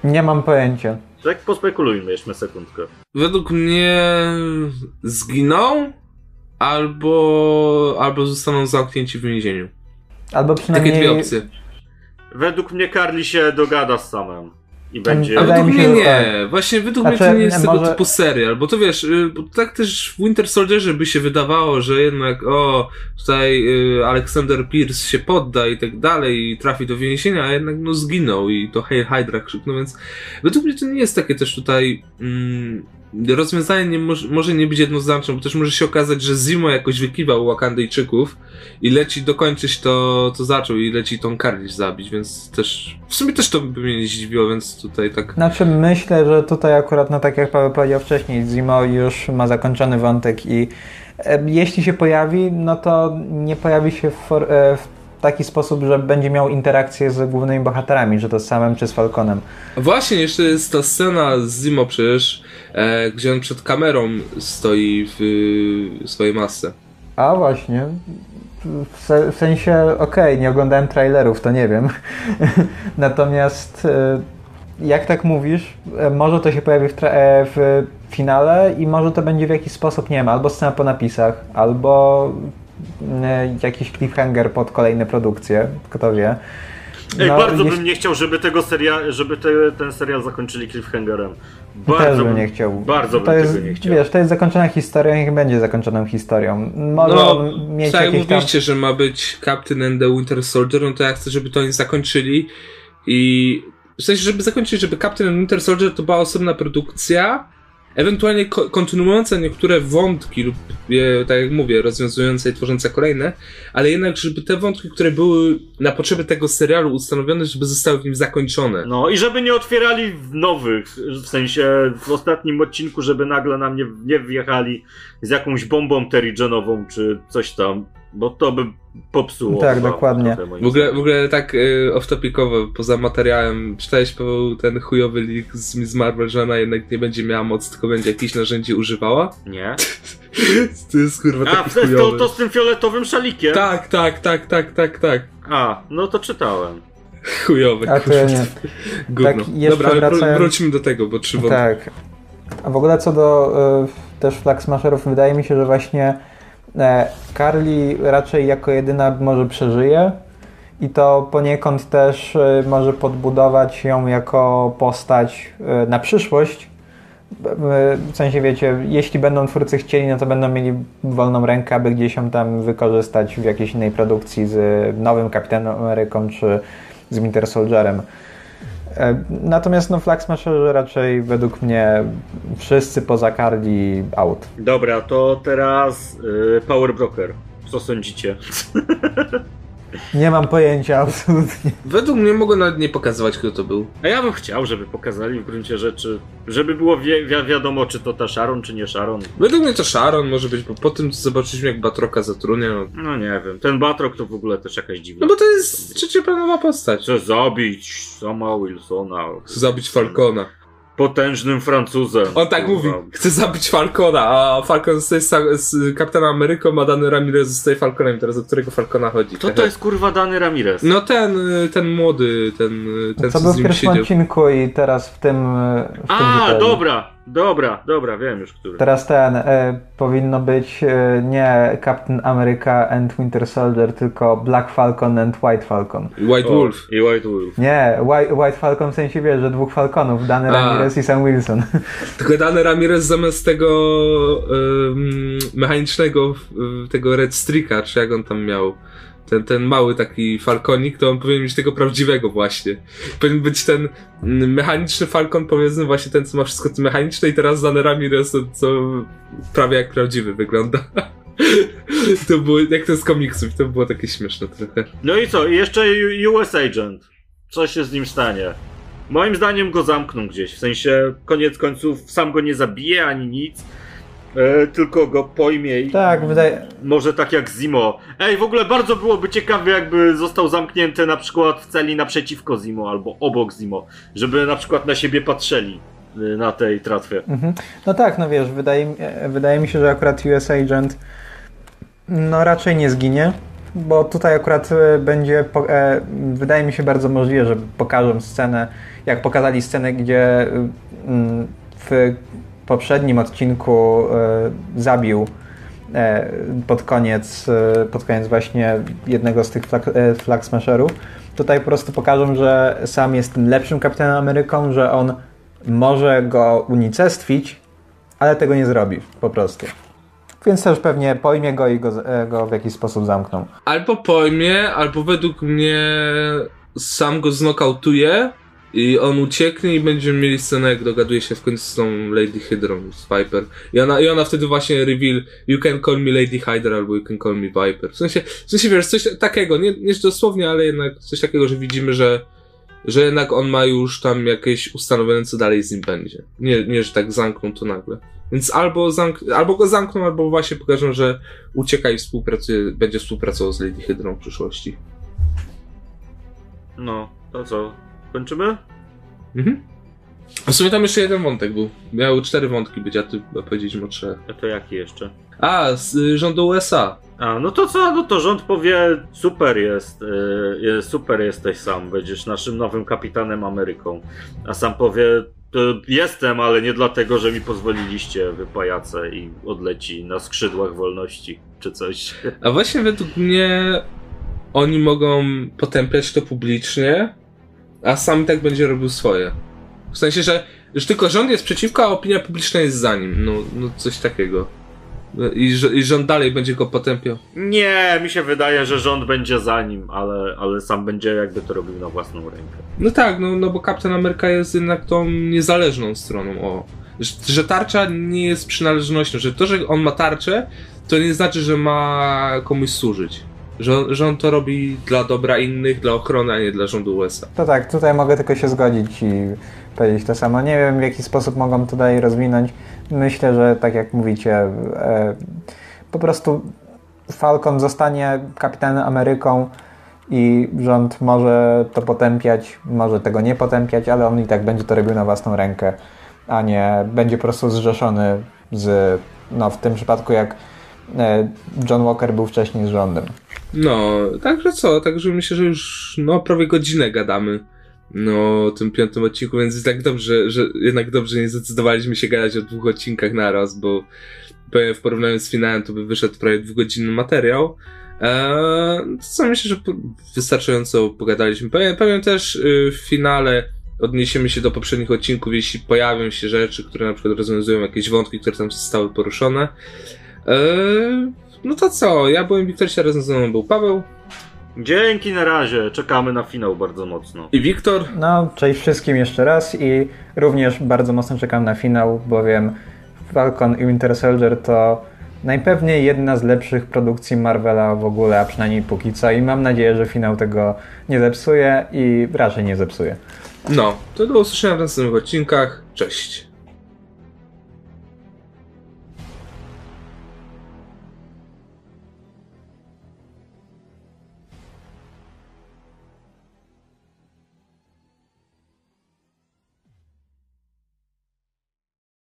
Nie mam pojęcia. Tak pospekulujmy jeszcze sekundkę. według mnie zginą, albo, albo zostaną zamknięci w więzieniu. Albo Takie przynajmniej... dwie opcje. Według mnie Carly się dogada z samym. I będzie... A według mnie nie. Właśnie według Znaczy, mnie to nie jest tego może- typu serial, bo to wiesz, y, bo tak też w Winter Soldierze by się wydawało, że jednak o, tutaj y, Alexander Pierce się podda i tak dalej i trafi do więzienia, a jednak no zginął i to Hail Hydra krzyknął, więc według mnie to nie jest takie też tutaj mm, rozwiązanie nie może, może nie być jednoznaczne, bo też może się okazać, że Zimo jakoś wykiwał Wakandyjczyków i leci dokończyć to, co zaczął i leci tą Karlisz zabić, więc też w sumie też to by mnie nie zdziwiło, więc tutaj tak. Znaczy myślę, że tutaj akurat, no tak jak Paweł powiedział wcześniej, Zimo już ma zakończony wątek i e, jeśli się pojawi, no to nie pojawi się w, for, e, w taki sposób, że będzie miał interakcję z głównymi bohaterami, że to z Samem czy z Falconem. Właśnie, jeszcze jest ta scena z Zimo przecież, e, gdzie on przed kamerą stoi w y, swojej masce. A właśnie. W, se, w sensie, okej, nie oglądałem trailerów, to nie wiem. Natomiast e, jak tak mówisz, e, może to się pojawi w, e, w finale i może to będzie w jakiś sposób, nie wiem, albo scena po napisach, albo jakiś cliffhanger pod kolejne produkcje, kto wie. Ej, No, bardzo jeśli- bym nie chciał, żeby tego seria, żeby te, ten serial zakończyli cliffhangerem. Też Bardzo bym nie chciał. Bardzo bym to jest, tego nie chciał. Wiesz, to jest zakończona historia, niech będzie zakończoną historią. Może mieć tak jak jakieś tam... mówiliście, że ma być Captain and the Winter Soldier, no to ja chcę, żeby to oni zakończyli i w sensie, żeby zakończyć, żeby Captain and Winter Soldier to była osobna produkcja, ewentualnie ko- kontynuująca niektóre wątki lub, e, tak jak mówię, rozwiązujące i tworzące kolejne, ale jednak, żeby te wątki, które były na potrzeby tego serialu ustanowione, żeby zostały w nim zakończone. No i żeby nie otwierali nowych, w sensie w ostatnim odcinku, żeby nagle na mnie nie wjechali z jakąś bombą Terrigenową czy coś tam, bo to by popsuło. Tak, chyba dokładnie. W ogóle, w ogóle tak y, off-topicowo, poza materiałem, czytałeś Paweł ten chujowy leak z Miss Marvel, że ona jednak nie będzie miała mocy, tylko będzie jakieś narzędzie używała? Nie? To jest kurwa A, taki to, to, z tym fioletowym szalikiem? Tak, tak, tak, tak, tak, tak. A, no to czytałem. Chujowy, A to ja nie. Gówno. Tak, Dobra, wracając- wróćmy do tego, bo trzy wątki. Tak. A w ogóle co do y, też Flag Smasherów, wydaje mi się, że właśnie Carly raczej jako jedyna może przeżyje i to poniekąd też y, może podbudować ją jako postać y, na przyszłość. W sensie wiecie, jeśli będą twórcy chcieli, no to będą mieli wolną rękę, aby gdzieś ją tam wykorzystać w jakiejś innej produkcji z nowym Kapitanem Ameryką czy z Winter Soldierem. E, Natomiast no Flag Smasherzy raczej według mnie wszyscy poza Cardi out. Dobra, to teraz y, Power Broker. Co sądzicie? Nie mam pojęcia absolutnie. Według mnie mogą nawet nie pokazywać, kto to był. A ja bym chciał, żeby pokazali w gruncie rzeczy, żeby było wi wi wiadomo, czy to ta Sharon, czy nie Sharon. Według mnie to Sharon może być, bo po tym co zobaczyliśmy jak Batroka zatrudnia, no, No nie wiem, ten Batrock to w ogóle też jakaś dziwna. no bo to jest trzecioplanowa postać. Chce zabić sama Wilsona. Chce zabić Falcona. Potężnym Francuzem. On tak Kurwa. mówi, chce zabić Falcona, a Falcon zostaje z, z Kapitanem Ameryką, a Dany Ramirez zostaje Falconem. Teraz o którego Falcona chodzi? Kto to jest kurwa Dany Ramirez? No ten, ten młody, ten, ten Co co był z w pierwszym siedział. odcinku i teraz w tym. W tym A, dobra, dobra, dobra, wiem już który. Teraz ten e, powinno być e, nie Captain America and Winter Soldier, tylko Black Falcon and White Falcon. White O, Wolf. I White Wolf. Nie, White, White Falcon w sensie wiesz, że dwóch Falconów, Danny A. Ramirez i Sam Wilson. Tylko Dany Ramirez zamiast tego mechanicznego tego Red Streaka, czy jak on tam miał, ten, ten mały taki falkonik, to on powinien mieć tego prawdziwego właśnie. Powinien być ten mm, mechaniczny falkon, powiedzmy właśnie ten, co ma wszystko to mechaniczne i teraz Dany Ramirez, to, co prawie jak prawdziwy wygląda. To było, jak to z komiksów, to było takie śmieszne trochę. No i co? I jeszcze US Agent. Co się z nim stanie? Moim zdaniem go zamkną gdzieś. W sensie, koniec końców, sam go nie zabije ani nic. E, tylko go pojmie i Tak, wydaje. może tak jak Zimo. Ej, w ogóle bardzo byłoby ciekawe, jakby został zamknięty na przykład w celi naprzeciwko Zimo albo obok Zimo, żeby na przykład na siebie patrzyli y, na tej tratwie. Mhm. No tak, no wiesz, wydaje, mi- e, wydaje mi się, że akurat US Agent no raczej nie zginie, bo tutaj akurat e, będzie, e, wydaje mi się bardzo możliwe, że pokażą scenę, jak pokazali scenę, gdzie mm, w poprzednim odcinku e, zabił e, pod koniec, e, pod koniec właśnie jednego z tych flag, flag smasherów. Tutaj po prostu pokażą, że sam jest tym lepszym kapitanem Ameryką, że on może go unicestwić, ale tego nie zrobi po prostu. Więc też pewnie pojmie go i go, go w jakiś sposób zamkną. Albo pojmie, albo według mnie sam go znokautuje i on ucieknie i będziemy mieli scenę, jak dogaduje się w końcu z tą Lady Hydrą, z Viper. I ona, I ona wtedy właśnie reveal You can call me Lady Hydra albo You can call me Viper. W sensie, w sensie wiesz, coś takiego, nie, nie dosłownie, ale jednak coś takiego, że widzimy, że że jednak on ma już tam jakieś ustanowione, co dalej z nim będzie. Nie, nie że tak zamkną to nagle. Więc albo, zamk- albo go zamkną, albo właśnie pokażą, że ucieka i współpracuje, będzie współpracował z Lady Hydrą w przyszłości. No, to co? Kończymy? Mhm. A w sumie tam jeszcze jeden wątek był. Miały cztery wątki być, a ty powiedzieliśmy o trzech. A to jaki jeszcze? A, z y, rządu USA. A, no to co? No to rząd powie, super jest, yy, super jesteś sam, będziesz naszym nowym kapitanem Ameryką. A sam powie, jestem, ale nie dlatego, że mi pozwoliliście, wy pajace, i odleci na skrzydłach wolności, czy coś. A właśnie według mnie oni mogą potępiać to publicznie, a sam i tak będzie robił swoje. W sensie, że już tylko rząd jest przeciwko, a opinia publiczna jest za nim. No, no coś takiego. I, że- I rząd dalej będzie go potępiał. Nie, mi się wydaje, że rząd będzie za nim, ale, ale sam będzie jakby to robił na własną rękę. No tak, no, no bo Kapitan Ameryka jest jednak tą niezależną stroną. O. Że, że tarcza nie jest przynależnością, że to, że on ma tarczę, to nie znaczy, że ma komuś służyć. Że że on to robi dla dobra innych, dla ochrony, a nie dla rządu USA. To tak, tutaj mogę tylko się zgodzić i powiedzieć to samo. Nie wiem, w jaki sposób mogą tutaj rozwinąć. Myślę, że tak jak mówicie, e, po prostu Falcon zostanie kapitanem Ameryką i rząd może to potępiać, może tego nie potępiać, ale on i tak będzie to robił na własną rękę, a nie będzie po prostu zrzeszony z, no w tym przypadku jak John Walker był wcześniej z rządem. No, także co? Także myślę, że już no, prawie godzinę gadamy no, o tym piątym odcinku, więc tak dobrze, że jednak dobrze nie zdecydowaliśmy się gadać o dwóch odcinkach naraz, bo w porównaniu z finałem to by wyszedł prawie dwugodzinny materiał. Eee, co myślę, że wystarczająco pogadaliśmy. Powiem, powiem też y, w finale odniesiemy się do poprzednich odcinków, jeśli pojawią się rzeczy, które na przykład rozwiązują jakieś wątki, które tam zostały poruszone. Eee, no to co, ja byłem Wiktor, razem ze mną był Paweł Dzięki na razie, czekamy na finał bardzo mocno. i Wiktor. No, cześć wszystkim jeszcze raz i również bardzo mocno czekam na finał, bowiem Falcon i Winter Soldier to najpewniej jedna z lepszych produkcji Marvela w ogóle, a przynajmniej póki co i mam nadzieję, że finał tego nie zepsuje i raczej nie zepsuje. No, to do usłyszenia w następnych odcinkach. Cześć.